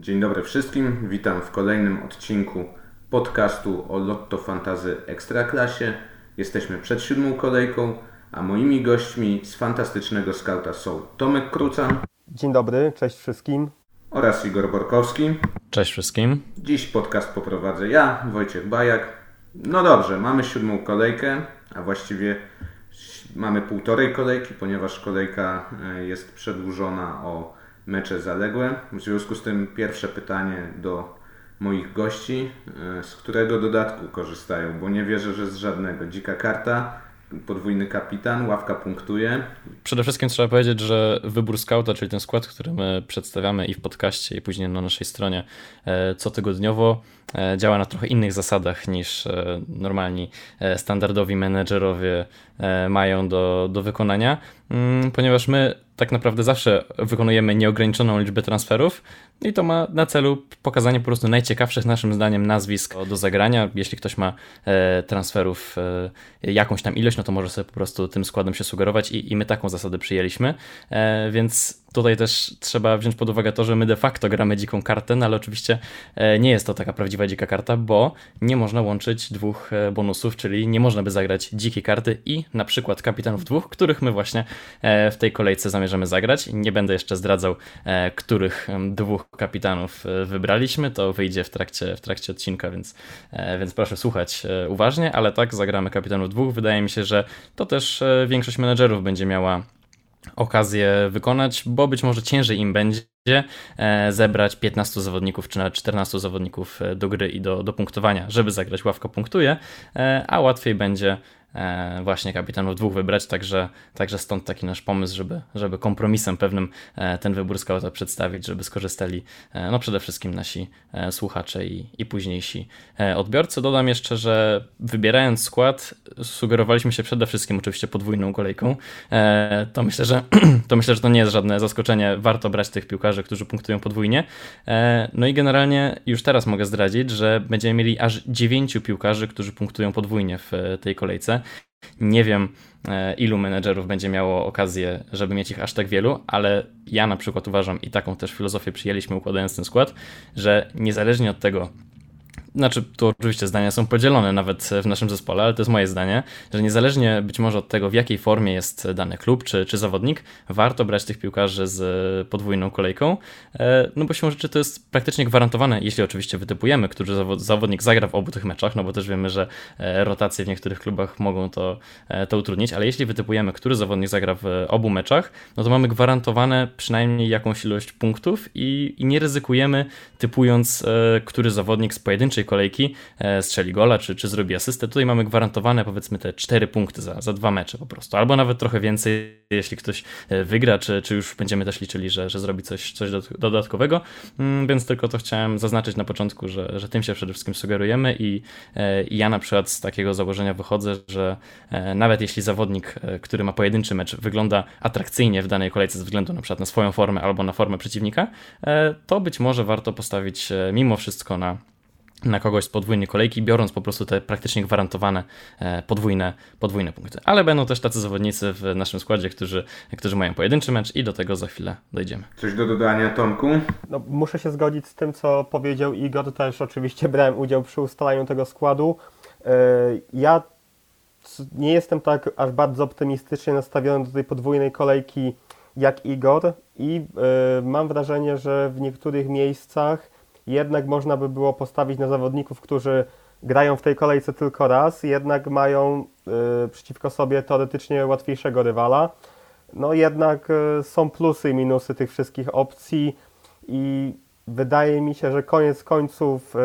Dzień dobry wszystkim, witam w kolejnym odcinku podcastu o Lotto Fantazy Ekstraklasie. Jesteśmy przed siódmą kolejką, a moimi gośćmi z fantastycznego skauta są Tomek Krucan. Dzień dobry, cześć wszystkim. Oraz Igor Borkowski. Cześć wszystkim. Dziś podcast poprowadzę ja, Wojciech Bajak. No dobrze, mamy siódmą kolejkę, a właściwie mamy półtorej kolejki, ponieważ kolejka e, jest przedłużona o mecze zaległe. W związku z tym pierwsze pytanie do moich gości, e, z którego dodatku korzystają, bo nie wierzę, że z żadnego. Dzika karta, podwójny kapitan, ławka punktuje. Przede wszystkim trzeba powiedzieć, że wybór skauta, czyli ten skład, który my przedstawiamy i w podcaście, i później na naszej stronie e, cotygodniowo, e, działa na trochę innych zasadach niż normalni standardowi menedżerowie mają do, do wykonania, mm, ponieważ my tak naprawdę zawsze wykonujemy nieograniczoną liczbę transferów i to ma na celu pokazanie po prostu najciekawszych naszym zdaniem nazwisk do zagrania. Jeśli ktoś ma e, transferów e, jakąś tam ilość, no to może sobie po prostu tym składem się sugerować i, i my taką zasadę przyjęliśmy, e, więc tutaj też trzeba wziąć pod uwagę to, że my de facto gramy dziką kartę, no ale oczywiście nie jest to taka prawdziwa dzika karta, bo nie można łączyć dwóch bonusów, czyli nie można by zagrać dzikiej karty i na przykład kapitanów dwóch, których my właśnie w tej kolejce zamierzamy zagrać. Nie będę jeszcze zdradzał, e, których dwóch kapitanów e, wybraliśmy. To wyjdzie w trakcie, w trakcie odcinka, więc, e, więc proszę słuchać uważnie, ale tak, zagramy kapitanów dwóch. Wydaje mi się, że to też większość menedżerów będzie miała okazję wykonać, bo być może ciężej im będzie zebrać 15 zawodników czy nawet 14 zawodników do gry i do, do punktowania, żeby zagrać ławka punktuje, a łatwiej będzie E, właśnie kapitanów dwóch wybrać, także, także stąd taki nasz pomysł, żeby, żeby kompromisem pewnym e, ten wybór scouta przedstawić, żeby skorzystali e, no przede wszystkim nasi słuchacze i, i późniejsi odbiorcy. Dodam jeszcze, że wybierając skład sugerowaliśmy się przede wszystkim oczywiście podwójną kolejką. To myślę, że to myślę, że to nie jest żadne zaskoczenie. Warto brać tych piłkarzy, którzy punktują podwójnie. No i generalnie już teraz mogę zdradzić, że będziemy mieli aż dziewięciu piłkarzy, którzy punktują podwójnie w tej kolejce. Nie wiem, e, ilu menedżerów będzie miało okazję, żeby mieć ich aż tak wielu, ale ja na przykład uważam i taką też filozofię przyjęliśmy układając ten skład, że niezależnie od tego, znaczy, tu oczywiście zdania są podzielone nawet w naszym zespole, ale to jest moje zdanie, że niezależnie być może od tego, w jakiej formie jest dany klub czy, czy zawodnik, warto brać tych piłkarzy z podwójną kolejką, e, no bo siłą rzeczy to jest praktycznie gwarantowane, jeśli oczywiście wytypujemy, który zawodnik zagra w obu tych meczach, no bo też wiemy, że e, rotacje w niektórych klubach mogą to, e, to utrudnić, ale jeśli wytypujemy, który zawodnik zagra w obu meczach, no to mamy gwarantowane przynajmniej jakąś ilość punktów i, i nie ryzykujemy typując, który zawodnik z pojedynczej pierwszej kolejki e, strzeli gola, czy, czy zrobi asystę. Tutaj mamy gwarantowane powiedzmy te cztery punkty za, za dwa mecze po prostu, albo nawet trochę więcej, jeśli ktoś e, wygra, czy, czy już będziemy też liczyli, że, że zrobi coś, coś dodatkowego, mm, więc tylko to chciałem zaznaczyć na początku, że, że tym się przede wszystkim sugerujemy i, e, i ja na przykład z takiego założenia wychodzę, że nawet jeśli zawodnik, który ma pojedynczy mecz, wygląda atrakcyjnie w danej kolejce ze względu na przykład na swoją formę albo na formę przeciwnika, to być może warto postawić mimo wszystko na na kogoś z podwójnej kolejki, biorąc po prostu te praktycznie gwarantowane e, podwójne, podwójne punkty. Ale będą też tacy zawodnicy w naszym składzie, którzy, którzy mają pojedynczy mecz i do tego za chwilę dojdziemy. Coś do dodania, Tomku? No, muszę się zgodzić z tym, co powiedział Igor. Też oczywiście brałem udział przy ustalaniu tego składu. E, ja nie jestem tak aż bardzo optymistycznie nastawiony do tej podwójnej kolejki jak Igor i e, mam wrażenie, że w niektórych miejscach jednak można by było postawić na zawodników, którzy grają w tej kolejce tylko raz, jednak mają y, przeciwko sobie teoretycznie łatwiejszego rywala. No jednak y, są plusy i minusy tych wszystkich opcji i wydaje mi się, że koniec końców y,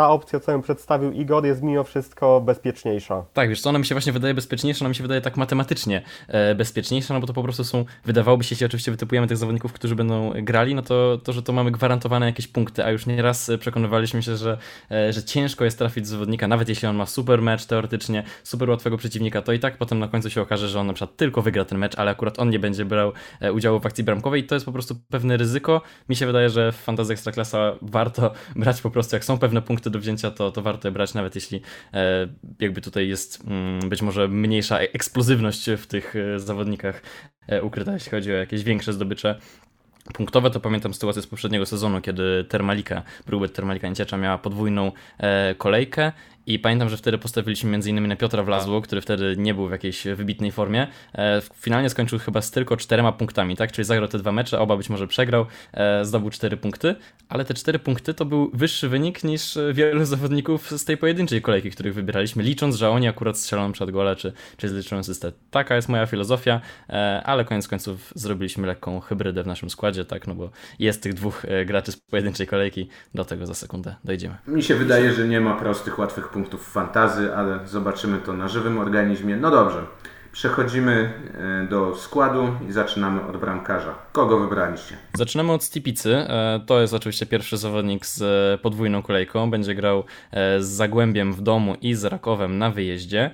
ta opcja, co ją przedstawił Igor, jest mimo wszystko bezpieczniejsza. Tak, wiesz co, ona mi się właśnie wydaje bezpieczniejsza, ona mi się wydaje tak matematycznie e, bezpieczniejsza, no bo to po prostu są, wydawałoby się, jeśli oczywiście wytypujemy tych zawodników, którzy będą grali, no to, to że to mamy gwarantowane jakieś punkty, a już nieraz przekonywaliśmy się, że, e, że ciężko jest trafić zawodnika, nawet jeśli on ma super mecz teoretycznie, super łatwego przeciwnika, to i tak potem na końcu się okaże, że on na przykład tylko wygra ten mecz, ale akurat on nie będzie brał e, udziału w akcji bramkowej i to jest po prostu pewne ryzyko. Mi się wydaje, że w Fantasy Ekstraklasa warto brać po prostu, jak są pewne punkty do wzięcia, to, to warto je brać, nawet jeśli e, jakby tutaj jest mm, być może mniejsza eksplozywność w tych e, zawodnikach e, ukryta, jeśli chodzi o jakieś większe zdobycze punktowe, to pamiętam sytuację z poprzedniego sezonu, kiedy Termalika, Brubet Termalika Nieciecza miała podwójną e, kolejkę i pamiętam, że wtedy postawiliśmy między innymi na Piotra Wlazło, który wtedy nie był w jakiejś wybitnej formie. E, finalnie skończył chyba z tylko czterema punktami, tak? Czyli zagrał te dwa mecze, oba być może przegrał, e, zdobył cztery punkty, ale te cztery punkty to był wyższy wynik niż wielu zawodników z tej pojedynczej kolejki, których wybieraliśmy, licząc, że oni akurat strzelą przed gole, czy, czy zliczyłem system. Taka jest moja filozofia, e, ale koniec końców zrobiliśmy lekką hybrydę w naszym składzie, tak? No bo jest tych dwóch e, graczy z pojedynczej kolejki, do tego za sekundę dojdziemy. Mi się wydaje, że nie ma prostych, łatwych punktów fantazy, ale zobaczymy to na żywym organizmie. No dobrze. Przechodzimy e, do składu i zaczynamy od bramkarza. Kogo wybraliście? Zaczynamy od Stipicy. E, to jest oczywiście pierwszy zawodnik z e, podwójną kolejką. Będzie grał z Zagłębiem w domu i z Rakowem na wyjeździe.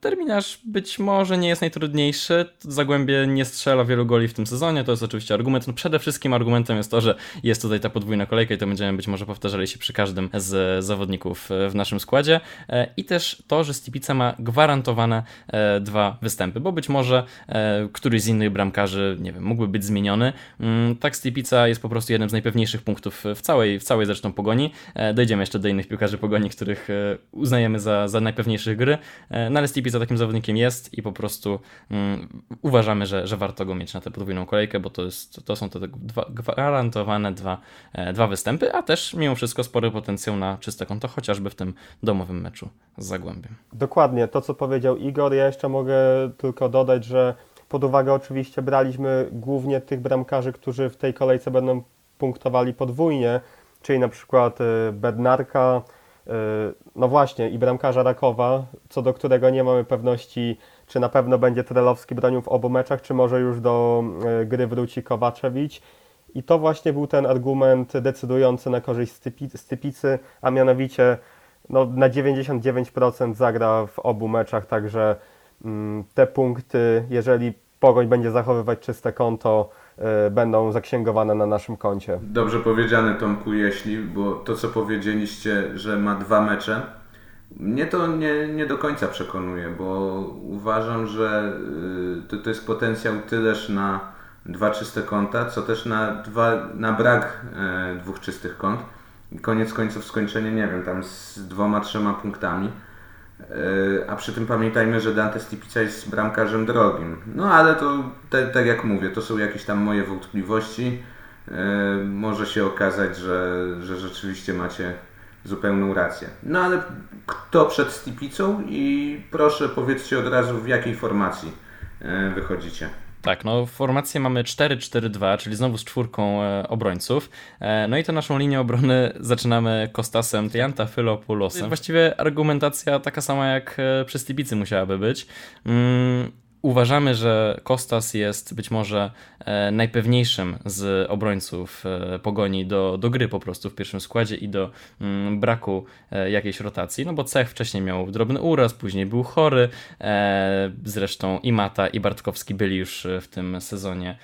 Terminarz być może nie jest najtrudniejszy. Zagłębie nie strzela wielu goli w tym sezonie. To jest oczywiście argument. No przede wszystkim argumentem jest to, że jest tutaj ta podwójna kolejka i to będziemy być może powtarzali się przy każdym z zawodników w naszym składzie. I też to, że Stipica ma gwarantowane dwa występy, bo być może e, któryś z innych bramkarzy, nie wiem, mógłby być zmieniony. Mm, tak Stipica jest po prostu jednym z najpewniejszych punktów w całej, w całej zresztą pogoni. E, dojdziemy jeszcze do innych piłkarzy pogoni, których e, uznajemy za, za najpewniejszych gry, e, no ale Stipica takim zawodnikiem jest i po prostu mm, uważamy, że, że warto go mieć na tę podwójną kolejkę, bo to, jest, to są te dwa, gwarantowane dwa, e, dwa występy, a też mimo wszystko spory potencjał na czyste konto, chociażby w tym domowym meczu z Zagłębiem. Dokładnie, to co powiedział Igor, ja jeszcze mogę mogę tylko dodać, że pod uwagę oczywiście braliśmy głównie tych bramkarzy, którzy w tej kolejce będą punktowali podwójnie, czyli na przykład y, Bednarka, y, no właśnie i bramkarza Rakowa, co do którego nie mamy pewności, czy na pewno będzie Trelowski bronił w obu meczach, czy może już do y, gry wróci Kowaczewicz. I to właśnie był ten argument decydujący na korzyść Stypicy, a mianowicie no, na 99% zagra w obu meczach, także te punkty, jeżeli Pogoń będzie zachowywać czyste konto, y, będą zaksięgowane na naszym koncie. Dobrze powiedziane Tomku, jeśli, bo to co powiedzieliście, że ma dwa mecze, mnie to nie, nie do końca przekonuje, bo uważam, że y, to, to jest potencjał tyleż na dwa czyste konta, co też na, dwa, na brak e, dwóch czystych kont. Koniec końców skończenie, nie wiem, tam z dwoma, trzema punktami a przy tym pamiętajmy, że Dante Stipica jest bramkarzem drogim. No ale to, tak, tak jak mówię, to są jakieś tam moje wątpliwości. E, może się okazać, że, że rzeczywiście macie zupełną rację. No ale kto przed Stipicą i proszę powiedzcie od razu w jakiej formacji e, wychodzicie. Tak, no formację mamy 4-4-2, czyli znowu z czwórką e, obrońców. E, no i to naszą linię obrony zaczynamy Kostasem Triantafylopulosem. Właściwie argumentacja taka sama jak e, przy Stibicy musiałaby być. Uważamy, że Kostas jest być może e, najpewniejszym z obrońców e, pogoni do, do gry po prostu w pierwszym składzie i do mm, braku e, jakiejś rotacji, no bo Cech wcześniej miał drobny uraz, później był chory, zresztą i Mata i Bartkowski byli już w tym sezonie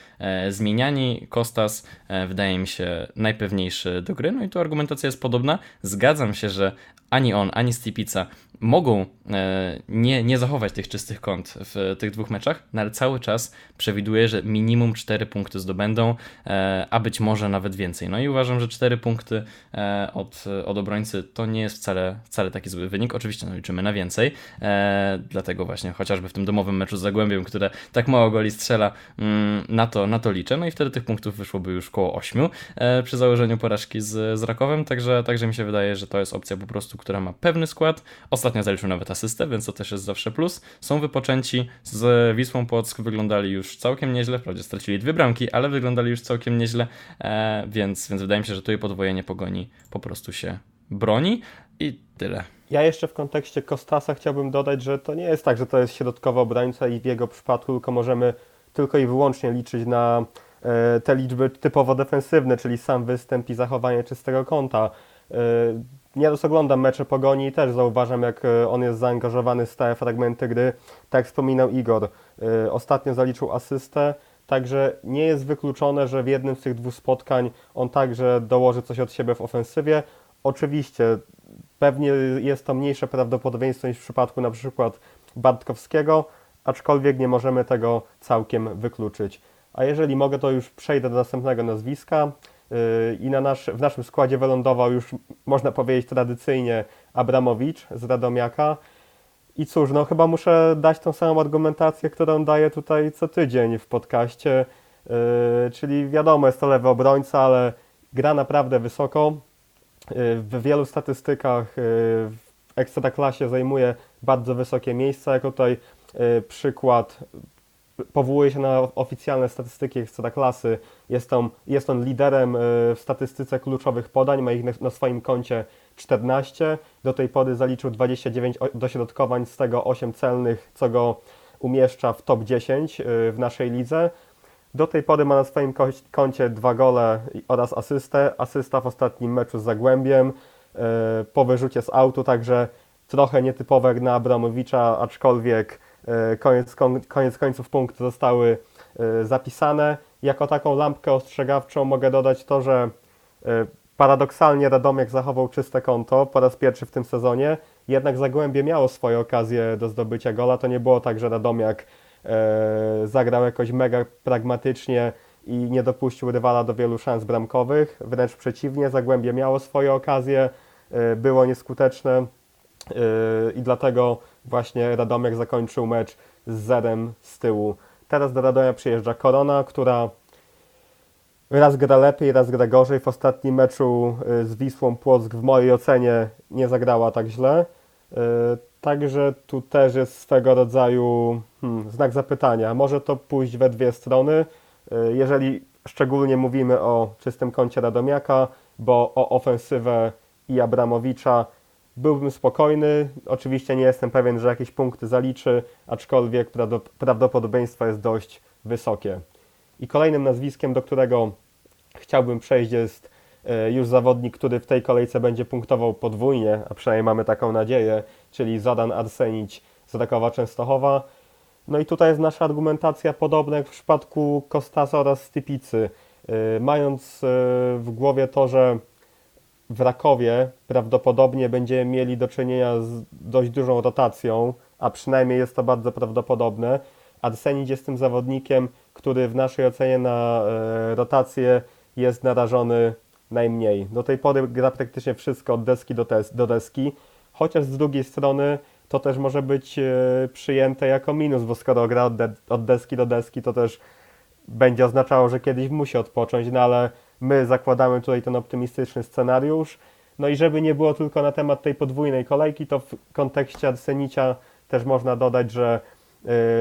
zmieniani. Kostas wydaje mi się najpewniejszy do gry, no i tu argumentacja jest podobna. Zgadzam się, że ani on, ani Stipica mogą e, nie, nie zachować tych czystych kąt w tych dwóch meczach, no ale cały czas przewiduję, że minimum 4 punkty zdobędą, e, a być może nawet więcej. No i uważam, że 4 punkty e, od, od obrońcy to nie jest wcale, wcale taki zły wynik. Oczywiście no, liczymy na więcej, dlatego właśnie chociażby w tym domowym meczu z Zagłębiem, które tak mało goli strzela, mm, na to, na to liczę. No i wtedy tych punktów wyszłoby już koło 8 przy założeniu porażki z, z Rakowem, także, także mi się wydaje, że to jest opcja po prostu, która ma pewny skład. Ostatnio zaliczył nawet asystę, więc to też jest zawsze plus. Są wypoczęci, z Wisłą Płock wyglądali już całkiem nieźle, wprawdzie stracili dwie bramki, ale wyglądali już całkiem nieźle, e, więc, więc wydaje mi się, że tutaj podwojenie pogoni po prostu się broni i tyle. Ja jeszcze w kontekście Kostasa chciałbym dodać, że to nie jest tak, że to jest środkowy obrońca i w jego przypadku tylko możemy tylko i wyłącznie liczyć na e, te liczby typowo defensywne, czyli sam występ i zachowanie czystego kąta. Nieraz oglądam mecze Pogoni i też zauważam, jak e, on jest zaangażowany w stałe fragmenty gry. Tak wspominał Igor, e, ostatnio zaliczył asystę, także nie jest wykluczone, że w jednym z tych dwóch spotkań on także dołoży coś od siebie w ofensywie. Oczywiście pewnie jest to mniejsze prawdopodobieństwo niż w przypadku na przykład Bartkowskiego, aczkolwiek nie możemy tego całkiem wykluczyć. A jeżeli mogę, to już przejdę do następnego nazwiska. I na nasz, w naszym składzie wylądował już, można powiedzieć, tradycyjnie Abramowicz z Radomiaka. I cóż, no chyba muszę dać tą samą argumentację, którą daję tutaj co tydzień w podcaście. Yy, czyli wiadomo, jest to lewy obrońca, ale gra naprawdę wysoko. Yy, w wielu statystykach yy, w ekstraklasie zajmuje bardzo wysokie miejsca. Jako tutaj przykład powołuje się na oficjalne statystyki ekstraklasy. Jest on, jest on liderem yy, w statystyce kluczowych podań, ma ich na, swoim koncie 14. Do tej pory zaliczył 29 dośrodkowań, z tego 8 celnych, co go umieszcza w top 10 yy, w naszej lidze. Do tej pory ma na swoim koncie dwa gole oraz asystę. Asysta w ostatnim meczu z Zagłębiem yy, po wyrzucie z autu, także trochę nietypowe na Abramowicza, aczkolwiek koniec, koniec końców punkty zostały zapisane. Jako taką lampkę ostrzegawczą mogę dodać to, że paradoksalnie Radomiak zachował czyste konto po raz pierwszy w tym sezonie, jednak Zagłębie miało swoje okazje do zdobycia gola. To nie było tak, że Radomiak E, zagrał jakoś mega pragmatycznie i nie dopuścił rywala do wielu szans bramkowych. Wręcz przeciwnie, Zagłębie miało swoje okazje, e, było nieskuteczne e, i dlatego właśnie Radomiak zakończył mecz z zerem z tyłu. Teraz do Radomia przyjeżdża Korona, która raz gra lepiej, raz gra gorzej. W ostatnim meczu z Wisłą Płock w mojej ocenie nie zagrała tak źle. Także tu też jest swego rodzaju hmm, znak zapytania. Może to pójść we dwie strony, y, jeżeli szczególnie mówimy o czystym kącie Radomiaka, bo o ofensywę i Abramowicza byłbym spokojny. Oczywiście nie jestem pewien, że jakieś punkty zaliczy, aczkolwiek prawdopodobieństwo jest dość wysokie. I kolejnym nazwiskiem, do którego chciałbym przejść, jest y, już zawodnik, który w tej kolejce będzie punktował podwójnie, a przynajmniej mamy taką nadzieję, czyli Zadan Arsenić z Rakowa Częstochowa. No i tutaj jest nasza argumentacja podobna jak w przypadku Kostasa oraz Stypicy. Y, mając y, w głowie to, że w Rakowie prawdopodobnie będziemy mieli do czynienia z dość dużą rotacją, a przynajmniej jest to bardzo prawdopodobne. Arsenić jest tym zawodnikiem, który w naszej ocenie na y, rotację jest narażony najmniej. Do tej pory gra praktycznie wszystko od deski do, do deski chociaż z drugiej strony to też może być e, przyjęte jako minus, bo skoro gra od, de od deski do deski, to też będzie oznaczało, że kiedyś musi odpocząć, no ale my zakładamy tutaj ten optymistyczny scenariusz. No i żeby nie było tylko na temat tej podwójnej kolejki, to w kontekście Arsenicia też można dodać, że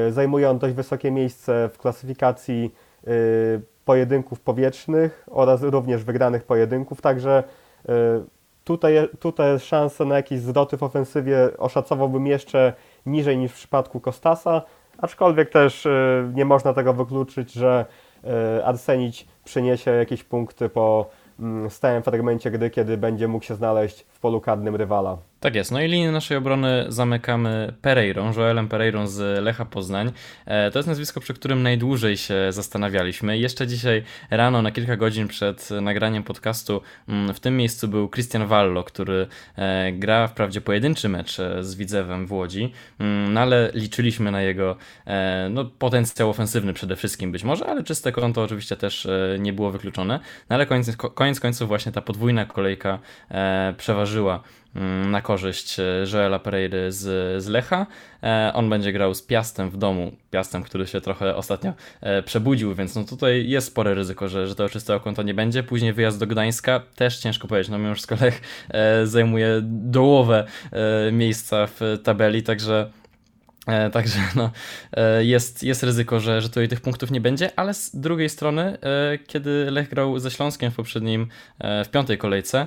y, zajmuje on dość wysokie miejsce w klasyfikacji y, pojedynków powietrznych oraz również wygranych pojedynków, także y, Tutaj, tutaj szanse na jakieś zwroty w ofensywie oszacowałbym jeszcze niżej niż w przypadku Kostasa, aczkolwiek też nie można tego wykluczyć, że Arsenić przyniesie jakieś punkty po mm, stałym fragmencie gry, kiedy będzie mógł się znaleźć polu karnym rywala. Tak jest. No i linię naszej obrony zamykamy Pereirą, Joelem Pereirą z Lecha Poznań. E, to jest nazwisko, przy którym najdłużej się zastanawialiśmy. Jeszcze dzisiaj rano, na kilka godzin przed nagraniem podcastu, mm, w tym miejscu był Christian Wallo, który e, gra wprawdzie pojedynczy mecz e, z Widzewem w Łodzi, mm, no ale liczyliśmy na jego no, potencjał ofensywny przede wszystkim być może, ale czyste konto oczywiście też nie było wykluczone. No ale koniec, koniec końców właśnie ta podwójna kolejka przeważyła Mm, na korzyść e, Joela Pereiry z, z Lecha. E, on będzie grał z Piastem w domu, Piastem, który się trochę ostatnio e, przebudził, więc no tutaj jest spore ryzyko, że, że tego czystego konta nie będzie. Później wyjazd do Gdańska, też ciężko powiedzieć, no mimo wszystko Lech zajmuje dołowe miejsca w tabeli, także także no, e, jest, jest ryzyko, że, że tutaj tych punktów nie będzie, ale z drugiej strony, e, kiedy Lech grał ze Śląskiem w poprzednim, w piątej kolejce,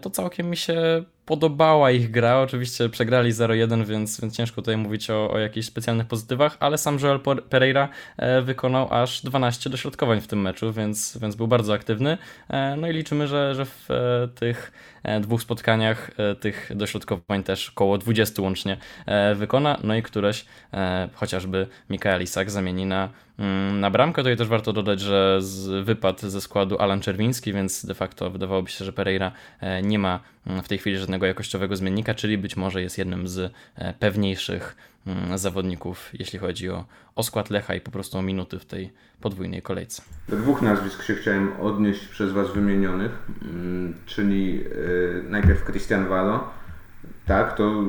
to całkiem mi się podobała ich gra. Oczywiście przegrali 0-1, więc, więc ciężko tutaj mówić o, o jakichś specjalnych pozytywach, ale sam Joel Pereira wykonał aż 12 dośrodkowań w tym meczu, więc, więc był bardzo aktywny. No i liczymy, że, że w tych E, dwóch spotkaniach e, tych dośrodkowań też około 20 łącznie e, wykona, no i któreś chociażby Mikael Isak zamieni na, mm, na bramkę. Tutaj też warto dodać, że wypadł ze składu Alan Czerwiński, więc de facto wydawałoby się, że Pereira nie ma mm, w tej chwili żadnego pewnego jakościowego zmiennika, czyli być może jest jednym z pewniejszych mm, zawodników, jeśli chodzi o, o skład Lecha i po prostu o minuty w tej podwójnej kolejce. Do dwóch nazwisk się chciałem odnieść przez Was wymienionych, mm, czyli najpierw Christian Walo. Tak, to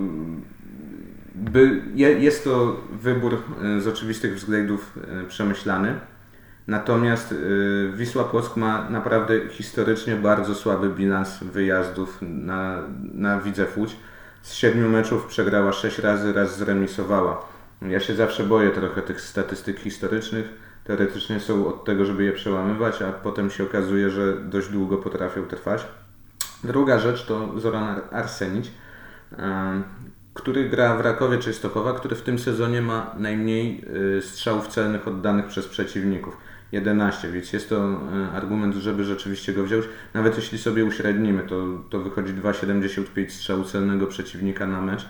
by, jest to wybór z oczywistych względów przemyślany Natomiast y, Wisła Płock ma naprawdę historycznie bardzo słaby bilans wyjazdów na, na Widzew Łódź. Z siedmiu meczów przegrała sześć razy, raz zremisowała. Ja się zawsze boję trochę tych statystyk historycznych. Teoretycznie są od tego, żeby je przełamywać, a potem się okazuje, że dość długo potrafią trwać. Druga rzecz to Zoran Arsenić, który gra w Rakowie Częstochowa, który w tym sezonie ma najmniej y, strzałów celnych oddanych przez przeciwników. 11, więc jest to e, argument, żeby rzeczywiście go wziąć. Nawet jeśli sobie uśrednimy, to, to wychodzi 2,75 strzału celnego przeciwnika na mecz.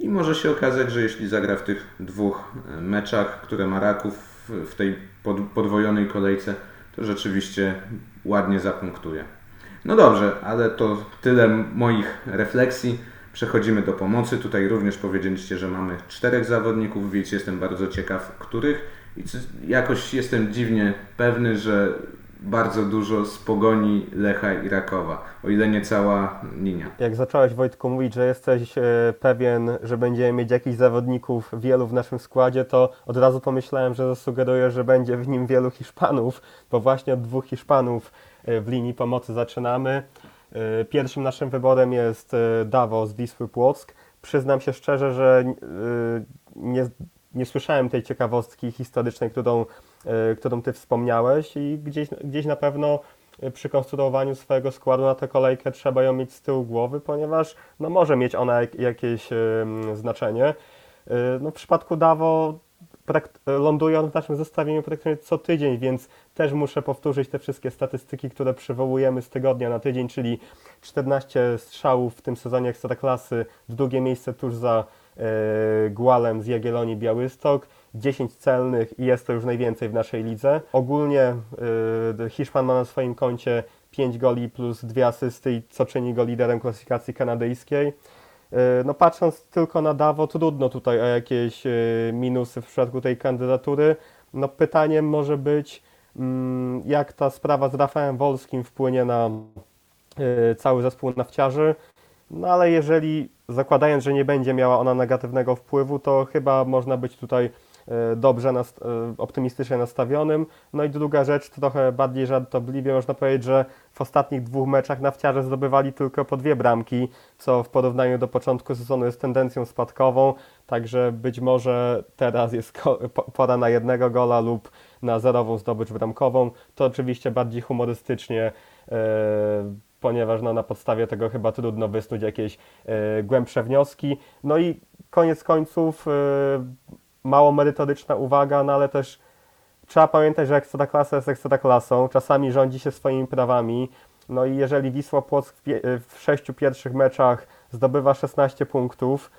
I może się okazać, że jeśli zagra w tych dwóch e, meczach, które ma Raków w tej podwojonej kolejce, to rzeczywiście ładnie zapunktuje. No dobrze, ale to tyle moich refleksji. Przechodzimy do pomocy. Tutaj również powiedzieliście, że mamy czterech zawodników, więc jestem bardzo ciekaw, których jakoś jestem dziwnie pewny, że bardzo dużo z pogoni Lecha i Rakowa, o ile nie cała linia. Jak zacząłeś Wojtku mówić, że jesteś e, pewien, że będziemy mieć jakichś zawodników wielu w naszym składzie, to od razu pomyślałem, że zasugeruję, że będzie w nim wielu Hiszpanów, bo właśnie od dwóch Hiszpanów e, w linii pomocy zaczynamy. E, pierwszym naszym wyborem jest Dawo z Wisły Płock. Przyznam się szczerze, że nie nie słyszałem tej ciekawostki historycznej, którą, e, którą Ty wspomniałeś i gdzieś, gdzieś na pewno e, przy konstruowaniu swojego składu na tę kolejkę trzeba ją mieć z tyłu głowy, ponieważ no, może mieć ona jakieś znaczenie. E, no, w przypadku Dawo ląduje on w naszym zestawieniu praktycznie co tydzień, więc też muszę powtórzyć te wszystkie statystyki, które przywołujemy z tygodnia na tydzień, czyli 14 strzałów w tym sezonie Ekstraklasy, drugie miejsce tuż za Gualem z Jagiellonii Białystok, 10 celnych i jest to już najwięcej w naszej lidze. Ogólnie e, Hiszpan ma na swoim koncie 5 goli plus 2 asysty, co czyni go liderem klasyfikacji kanadyjskiej. E, no patrząc tylko na Dawo, trudno tutaj o jakieś minusy w przypadku tej kandydatury. No pytaniem może być, mm, jak ta sprawa z Rafałem Wolskim wpłynie na cały zespół nafciarzy. No ale jeżeli zakładając, że nie będzie miała ona negatywnego wpływu, to chyba można być tutaj e, dobrze e, optymistycznie nastawionym. No i druga rzecz, trochę bardziej żartobliwie można powiedzieć, że w ostatnich dwóch meczach nafciarze zdobywali tylko po dwie bramki, co w porównaniu do początku sezonu jest tendencją spadkową, także być może teraz jest pora na jednego gola lub na zerową zdobycz bramkową. To oczywiście bardziej humorystycznie yy, ponieważ no, na podstawie tego chyba trudno wysnuć jakieś y, głębsze wnioski. No i koniec końców y, mało merytoryczna uwaga, no ale też trzeba pamiętać, że ekstraklasa jest ekstraklasą, czasami rządzi się swoimi prawami. No i jeżeli Wisła Płock w, w sześciu pierwszych meczach zdobywa 16 punktów,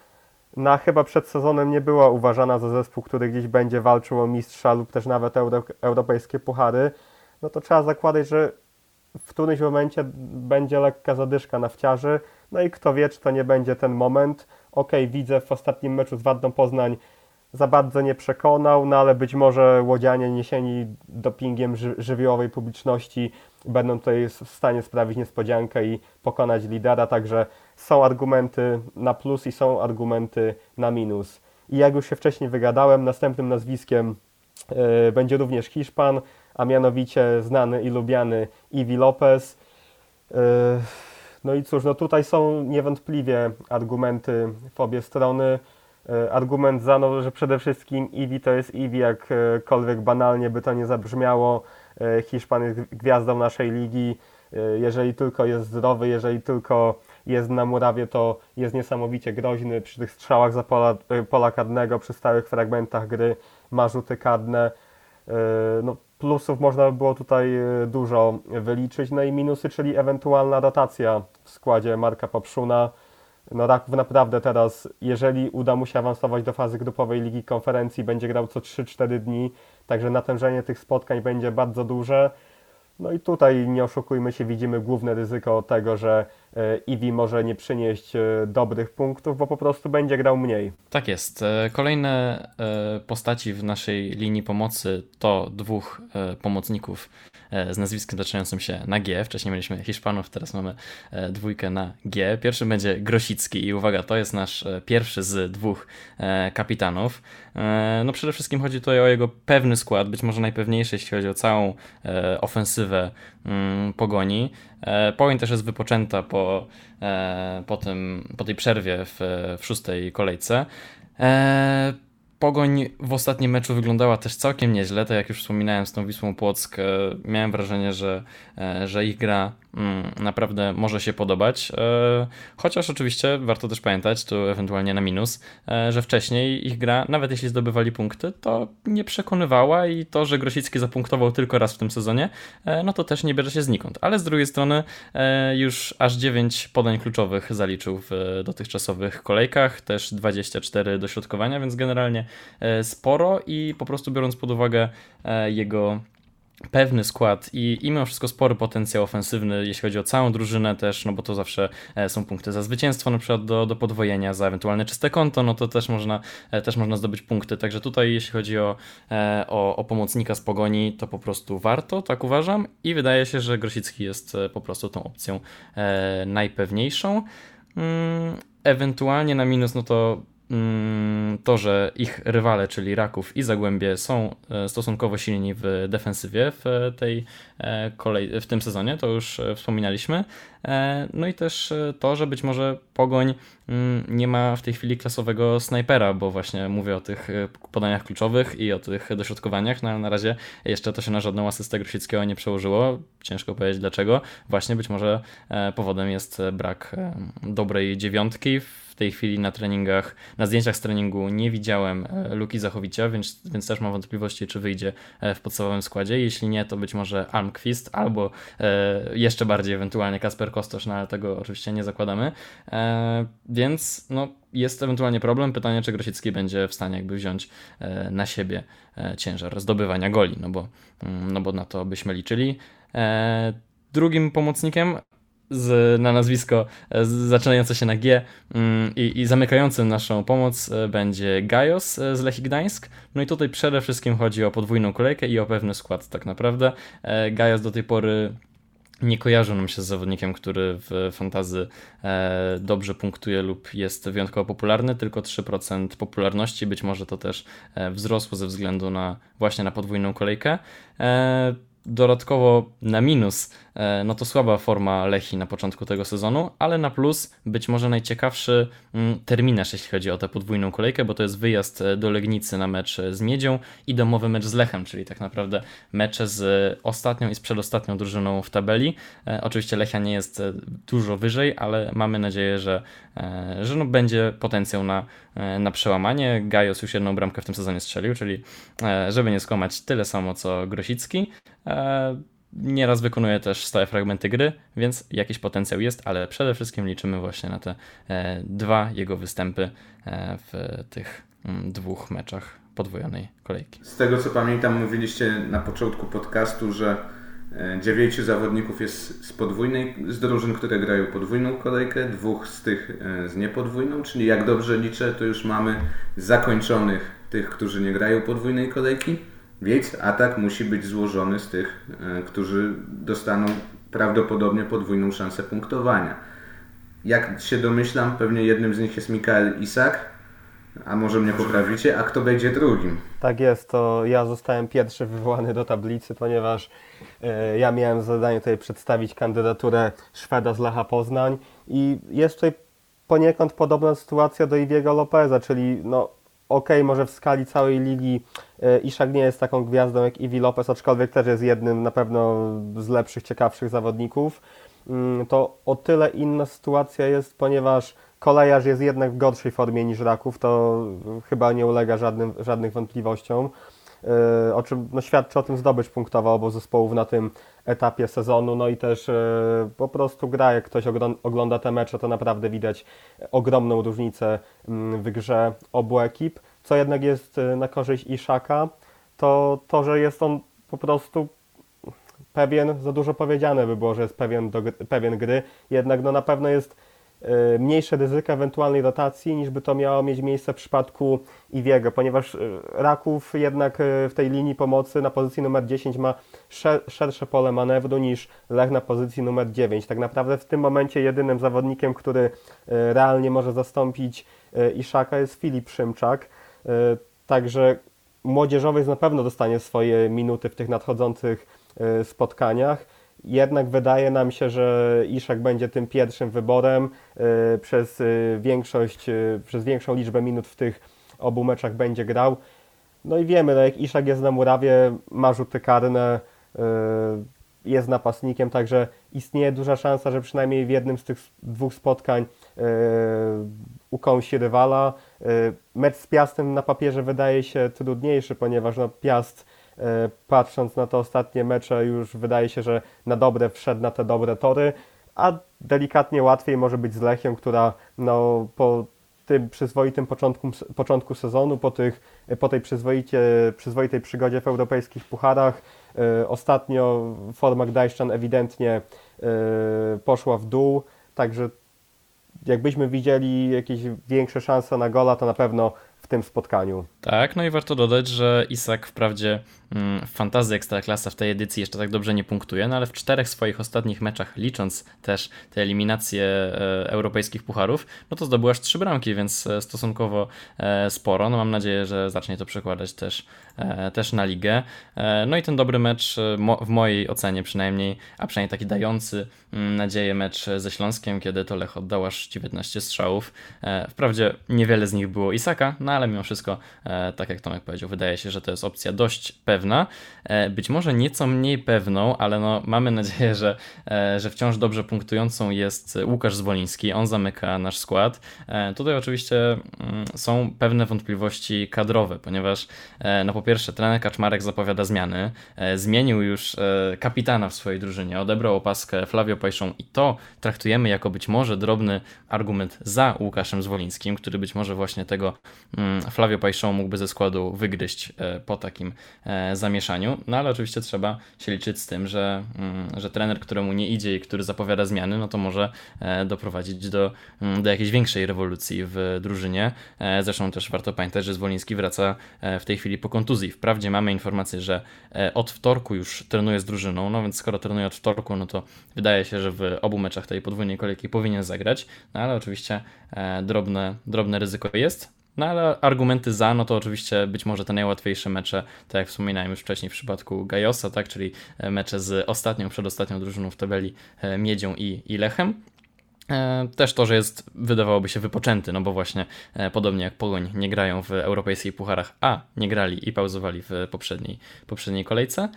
na chyba przed sezonem nie była uważana za zespół, który gdzieś będzie walczył o mistrza lub też nawet euro, europejskie puchary, no to trzeba zakładać, że w którymś momencie będzie lekka zadyszka na wciarzy, no i kto wie, czy to nie będzie ten moment. Ok, widzę w ostatnim meczu z Wadną Poznań za bardzo nie przekonał, no ale być może łodzianie niesieni dopingiem ży żywiołowej publiczności będą tutaj w stanie sprawić niespodziankę i pokonać lidera, także są argumenty na plus i są argumenty na minus. I jak już się wcześniej wygadałem, następnym nazwiskiem yy, będzie również Hiszpan, a mianowicie znany i lubiany Iwi Lopez. Yy, no i cóż, no tutaj są niewątpliwie argumenty w obie strony. Yy, argument za, no, że przede wszystkim Iwi to jest Iwi, jakkolwiek banalnie by to nie zabrzmiało. Yy, Hiszpan jest gwiazdą naszej ligi. Jeżeli tylko jest zdrowy, jeżeli tylko jest na murawie, to jest niesamowicie groźny przy tych strzałach za pola, pola przy stałych fragmentach gry, ma rzuty. No, plusów można by było tutaj e, dużo wyliczyć, no i minusy, czyli ewentualna rotacja w składzie Marka Popszuna. No Raków naprawdę teraz, jeżeli uda mu się awansować do fazy grupowej Ligi Konferencji, będzie grał co 3-4 dni, także natężenie tych spotkań będzie bardzo duże. No i tutaj nie oszukujmy się, widzimy główne ryzyko tego, że Iwi może nie przynieść dobrych punktów, bo po prostu będzie grał mniej. Tak jest. Kolejne postaci w naszej linii pomocy to dwóch pomocników z nazwiskiem zaczynającym się na G. Wcześniej mieliśmy Hiszpanów, teraz mamy dwójkę na G. Pierwszy będzie Grosicki i uwaga, to jest nasz pierwszy z dwóch kapitanów. No przede wszystkim chodzi tutaj o jego pewny skład, być może najpewniejszy, jeśli chodzi o całą ofensywę mm, Pogoni. Pogoń też jest wypoczęta po, po, tym, po tej przerwie w, w szóstej kolejce. Pogoń w ostatnim meczu wyglądała też całkiem nieźle, tak jak już wspominałem z tą Wisłą Płock, e, miałem wrażenie, że, e, że ich gra naprawdę może się podobać, e, chociaż oczywiście warto też pamiętać, tu ewentualnie na minus, że wcześniej ich gra, nawet jeśli zdobywali punkty, to nie przekonywała i to, że Grosicki zapunktował tylko raz w tym sezonie, no to też nie bierze się znikąd, ale z drugiej strony już aż 9 podań kluczowych zaliczył w dotychczasowych kolejkach, też 24 dośrodkowania, więc generalnie E, sporo i po prostu biorąc pod uwagę e, jego pewny skład i, i mimo wszystko spory potencjał ofensywny, jeśli chodzi o całą drużynę też, no bo to zawsze e, są punkty za zwycięstwo, na przykład do, do podwojenia, za ewentualne czyste konto, no to też można, też można zdobyć punkty. Także tutaj, jeśli chodzi o, o, o pomocnika z pogoni, to po prostu warto, tak uważam, i wydaje się, że Grosicki jest po prostu tą opcją najpewniejszą. Mm, ewentualnie na minus, no to to, że ich rywale, czyli Raków i Zagłębie są e, stosunkowo silni w defensywie w tej e, kolej, w tym sezonie, to już e, wspominaliśmy. No i też to, że być może Pogoń mm, nie ma w tej chwili klasowego snajpera, bo właśnie mówię o tych podaniach kluczowych i o tych dośrodkowaniach, no ale na razie jeszcze to się na żadną asystę Grosickiego nie przełożyło. Ciężko powiedzieć dlaczego. Właśnie być może powodem jest brak dobrej dziewiątki w tej chwili na treningach, na zdjęciach z treningu nie widziałem e, Luki Zachowicia, więc, więc też mam wątpliwości, czy wyjdzie e, w podstawowym składzie. Jeśli nie, to być może Almqvist albo e, jeszcze bardziej ewentualnie Kasper Kostosz, no ale tego oczywiście nie zakładamy. Więc no, jest ewentualnie problem. Pytanie, czy Grosicki będzie w stanie jakby wziąć na siebie ciężar zdobywania goli, no bo, mm, no bo na to byśmy liczyli. Drugim pomocnikiem z, na nazwisko e, zaczynające się na G mm, i, i zamykającym naszą pomoc e, będzie Gajos e, z Lechii Gdańsk. No i tutaj przede wszystkim chodzi o podwójną kolejkę i o pewny skład tak naprawdę. Gajos do tej pory nie kojarzy nam się z zawodnikiem, który w fantazy dobrze punktuje lub jest wyjątkowo popularny, tylko 3% popularności, być może to też wzrosło ze względu na właśnie na podwójną kolejkę. Dodatkowo na minus, no to słaba forma Lechi na początku tego sezonu, ale na plus być może najciekawszy mm, terminarz, jeśli chodzi o tę podwójną kolejkę, bo to jest wyjazd e, do Legnicy na mecz z Miedzią i domowy mecz z Lechem, czyli tak naprawdę mecze z ostatnią i z przedostatnią drużyną w tabeli. E, oczywiście Lechia nie jest dużo wyżej, ale mamy nadzieję, że, że no będzie potencjał na, na przełamanie. Gajos już jedną bramkę w tym sezonie strzelił, czyli żeby nie skłamać tyle samo co Grosicki. E, nieraz wykonuje też stałe fragmenty gry, więc jakiś potencjał jest, ale przede wszystkim liczymy właśnie na te e, dwa jego występy e, w tych mm, dwóch meczach podwojonej kolejki. Z tego co pamiętam, mówiliście na początku podcastu, że dziewięciu zawodników jest z podwójnej, z drużyn, które grają podwójną kolejkę, dwóch z tych z niepodwójną, czyli jak dobrze liczę, to już mamy zakończonych tych, którzy nie grają podwójnej kolejki. Więc atak musi być złożony z tych, e, którzy dostaną prawdopodobnie podwójną szansę punktowania. Jak się domyślam, pewnie jednym z nich jest Mikael Isak, a może mnie poprawicie, a kto będzie drugim? Tak jest, to ja zostałem pierwszy wywołany do tablicy, ponieważ e, ja miałem zadanie tutaj przedstawić kandydaturę Szweda z Lecha Poznań i jest tutaj poniekąd podobna sytuacja do Iwiego Lopeza, czyli no ok, może w skali całej ligi e, Iszak nie jest taką gwiazdą jak Iwi Lopez, aczkolwiek też jest jednym na pewno z lepszych, ciekawszych zawodników. Mm, to o tyle inna sytuacja jest, ponieważ kolejarz jest jednak w gorszej formie niż Raków, to chyba nie ulega żadnym, żadnych wątpliwościom. E, o czym no, świadczy o tym zdobycz punktowa obu zespołów na tym etapie sezonu, no i też e, po prostu gra, jak ktoś ogląda te mecze, to naprawdę widać ogromną różnicę mm, w grze obu ekip. Co jednak jest e, na korzyść Iszaka, to to, że jest on po prostu pewien, za dużo powiedziane by było, że jest pewien, do, pewien gry, jednak no na pewno jest mniejsze ryzyko ewentualnej rotacji niż by to miało mieć miejsce w przypadku Iwiego, ponieważ y, Raków jednak y, w tej linii pomocy na pozycji numer 10 ma szer szersze pole manewru niż Lech na pozycji numer 9. Tak naprawdę w tym momencie jedynym zawodnikiem, który realnie może zastąpić Iszaka jest Filip Szymczak, także młodzieżowiec na pewno dostanie swoje minuty w tych nadchodzących e, spotkaniach. Jednak wydaje nam się, że Iszak będzie tym pierwszym wyborem e, przez e, większość, przez większą liczbę minut w tych obu meczach będzie grał. No i wiemy, no jak Iszak jest na murawie, ma rzuty karne, jest napastnikiem, także istnieje duża szansa, że przynajmniej w jednym z tych dwóch spotkań ukąsi rywala. E, mecz z Piastem na papierze wydaje się trudniejszy, ponieważ no Piast e, patrząc na te ostatnie mecze już wydaje się, że na dobre wszedł na te dobre tory, a delikatnie łatwiej może być z Lechią, która no, po tym przyzwoitym początku, początku sezonu, po, tych, po tej przyzwoicie, przyzwoitej przygodzie w europejskich pucharach, e, ostatnio forma Gdańszczan ewidentnie poszła w dół, także jakbyśmy widzieli jakieś większe szanse na gola, to na pewno w tym spotkaniu. Tak, no i warto dodać, że Isak wprawdzie mm, w fantazji Ekstraklasa w tej edycji jeszcze tak dobrze nie punktuje, no ale w czterech swoich ostatnich meczach, licząc też te eliminacje e, europejskich pucharów, no to zdobył aż trzy bramki, więc e, stosunkowo e, sporo. No mam nadzieję, że zacznie to przekładać też, też na ligę. No i ten dobry mecz, w mojej ocenie przynajmniej, a przynajmniej taki dający mm, nadzieję mecz ze Śląskiem, kiedy to Lech oddał aż 19 strzałów. Wprawdzie niewiele z nich było Isaka, no ale mimo wszystko tak jak Tomek powiedział, wydaje się, że to jest opcja dość pewna. E, być może nieco mniej pewną, ale no, mamy nadzieję, że, e, że wciąż dobrze punktującą jest Łukasz Zwoliński. On zamyka nasz skład. Tutaj oczywiście mm, są pewne wątpliwości kadrowe, ponieważ no po pierwsze trener Kaczmarek zapowiada zmiany. Zmienił już kapitana w swojej drużynie, odebrał opaskę Flavio Pajszą i to traktujemy jako być może drobny argument za Łukaszem Zwolińskim, który być może właśnie tego mm, Flavio Pajszą mógłby ze składu wygryźć e, po takim e, zamieszaniu. No ale oczywiście trzeba się liczyć z tym, że, mm, że trener, któremu nie idzie i który zapowiada zmiany, no to może e, doprowadzić do, mm, do jakiejś większej rewolucji w drużynie. Zresztą też warto pamiętać, że Zwoliński wraca w tej chwili po kontuzji. Wprawdzie mamy informację, że od wtorku już trenuje z drużyną, no więc skoro trenuje od wtorku, no to wydaje się, że w obu meczach tej podwójnej kolejki powinien zagrać, no ale oczywiście drobne, drobne ryzyko jest. No ale argumenty za, no to oczywiście być może te najłatwiejsze mecze, tak jak wspominałem już wcześniej w przypadku Gajosa, tak, czyli e, mecze z ostatnią, przedostatnią drużyną w tabeli e, Miedzią i, i Lechem. E, też to, że jest, wydawałoby się, wypoczęty, no bo właśnie podobnie jak Pogoń nie grają w europejskich pucharach, a nie grali i pauzowali w poprzedniej, poprzedniej kolejce.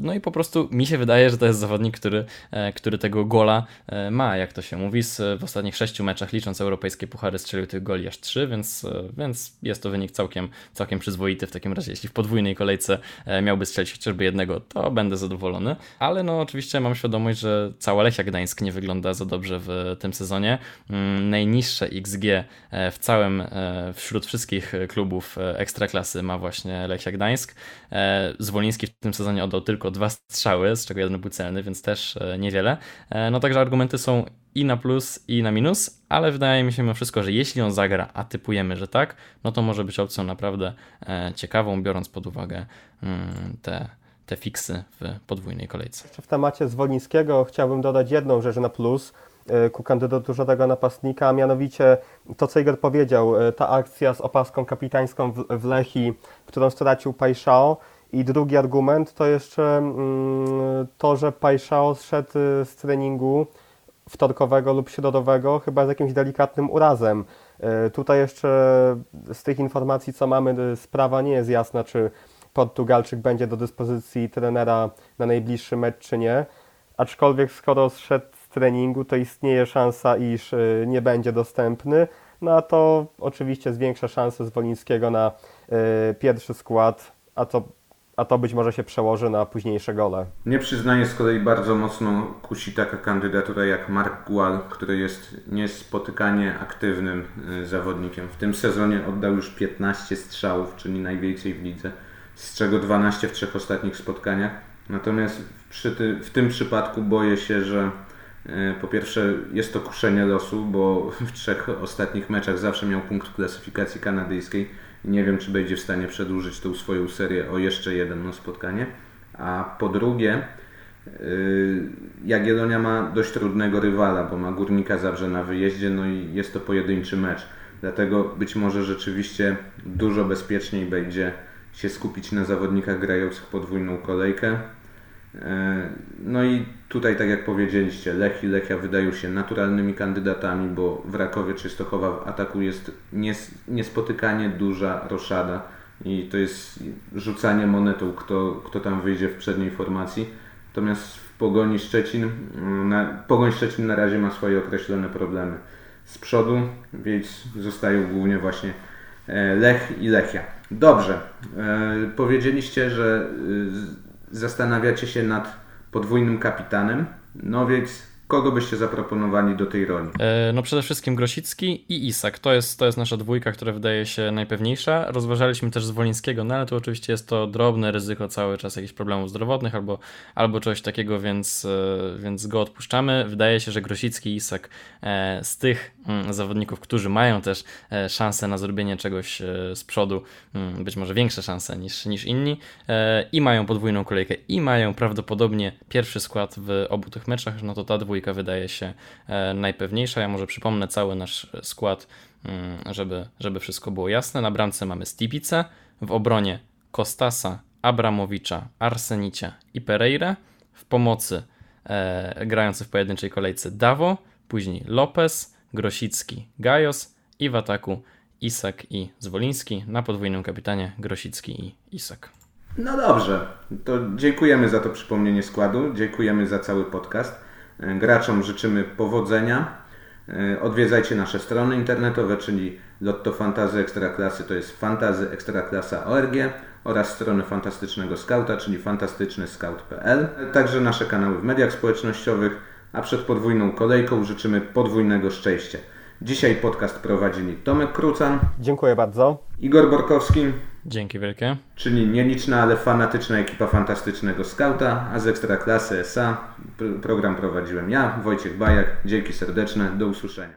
No i po prostu mi się wydaje, że to jest zawodnik, który, e, który tego gola e, ma, jak to się mówi. W ostatnich sześciu meczach, licząc europejskie puchary, strzelił tych goli aż trzy, więc, e, więc jest to wynik całkiem, całkiem przyzwoity. W takim razie, jeśli w podwójnej kolejce miałby strzelić chociażby jednego, to będę zadowolony. Ale no oczywiście mam świadomość, że cała Lechia Gdańsk nie wygląda za dobrze w tym sezonie. Mm, najniższe XG w całym, wśród wszystkich klubów ekstraklasy ma właśnie Lechia Gdańsk. Zwoliński w tym sezonie oddał tylko dwa strzały, z czego jeden był celny, więc też e, niewiele. E, no także argumenty są i na plus, i na minus, ale wydaje mi się mimo wszystko, że jeśli on zagra, a typujemy, że tak, no to może być opcją naprawdę e, ciekawą, biorąc pod uwagę mm, te, te fiksy w podwójnej kolejce. Jeszcze w temacie Zwolińskiego chciałbym dodać jedną rzecz na plus ku kandydaturze tego napastnika, a mianowicie to, co Igor powiedział, ta akcja z opaską kapitańską w, w Lechi, którą stracił Pajszao, i drugi argument to jeszcze mm, to, że Pajszao zszedł y, z treningu wtorkowego lub środowego chyba z jakimś delikatnym urazem. Y, tutaj jeszcze z tych informacji, co mamy, y, sprawa nie jest jasna, czy Portugalczyk będzie do dyspozycji trenera na najbliższy mecz, czy nie. Aczkolwiek skoro zszedł z treningu, to istnieje szansa, iż nie będzie dostępny. No a to oczywiście zwiększa szanse Zwolińskiego na pierwszy skład, a to a to być może się przełoży na późniejsze gole. Nie przyznaję z kolei bardzo mocno kusi taka kandydatura jak Mark Gual, który jest niespotykanie aktywnym y, zawodnikiem. W tym sezonie oddał już 15 strzałów, czyli najwięcej w lidze, z czego 12 w trzech ostatnich spotkaniach. Natomiast ty, w tym przypadku boję się, że e, po pierwsze jest to kuszenie losu, bo w trzech ostatnich meczach zawsze miał punkt klasyfikacji kanadyjskiej nie wiem, czy będzie w stanie przedłużyć tą swoją serię o jeszcze jedno spotkanie. A po drugie, y, Jagiellonia ma dość trudnego rywala, bo ma Górnika Zabrze na wyjeździe, no i jest to pojedynczy mecz. Dlatego być może rzeczywiście dużo bezpieczniej będzie się skupić na zawodnikach grających podwójną kolejkę. E, No i tutaj, tak jak powiedzieliście, Lech i Lechia wydają się naturalnymi kandydatami, bo w Rakowie Częstochowa w ataku jest nies- niespotykanie duża roszada i to jest rzucanie monetą, kto, kto tam wyjdzie w przedniej formacji. Natomiast w Pogoni Szczecin, mm, na, Pogoń Szczecin na razie ma swoje określone problemy z przodu, więc zostają głównie właśnie e, Lech i Lechia. Dobrze, e, powiedzieliście, że y, zastanawiacie się nad podwójnym kapitanem, no więc kogo byście zaproponowali do tej roli? E, No przede wszystkim Grosicki i Isak. To jest, to jest nasza dwójka, która wydaje się najpewniejsza. Rozważaliśmy też Zwolińskiego, no ale tu oczywiście jest to drobne ryzyko cały czas jakichś problemów zdrowotnych albo, albo czegoś takiego, więc, e, więc go odpuszczamy. Wydaje się, że Grosicki i Isak e, z tych zawodników, którzy mają też e, szansę na zrobienie czegoś e, z przodu, mm, być może większe szanse niż, niż inni e, i mają podwójną kolejkę i mają prawdopodobnie pierwszy skład w obu tych meczach, no to ta dwójka wydaje się najpewniejsza. Ja może przypomnę cały nasz skład, mm, żeby, żeby wszystko było jasne. Na bramce mamy Stipice, w obronie Kostasa, Abramowicza, Arsenicia i Pereira, w pomocy grający w pojedynczej kolejce Dawo, później Lopez, Grosicki, Gajos i w ataku Isak i Zwoliński, na podwójnym kapitanie Grosicki i Isak. No dobrze, to dziękujemy za to przypomnienie składu, dziękujemy za cały podcast. E, Graczom życzymy powodzenia. E, Odwiedzajcie nasze strony internetowe, czyli Lotto Fantazy Ekstraklasy, to jest fantazyekstraklasa.org oraz strony Fantastycznego Skauta, czyli fantastycznyscout.pl. Także nasze kanały w mediach społecznościowych, a przed podwójną kolejką życzymy podwójnego szczęścia. Dzisiaj podcast prowadzili Tomek Krucan, Dziękuję bardzo. Igor Borkowski, Dzięki wielkie. czyli nieliczna, ale fanatyczna ekipa Fantastycznego Skauta, a z Ekstraklasy SA pr- program prowadziłem ja, Wojciech Bajak. Dzięki serdeczne, do usłyszenia.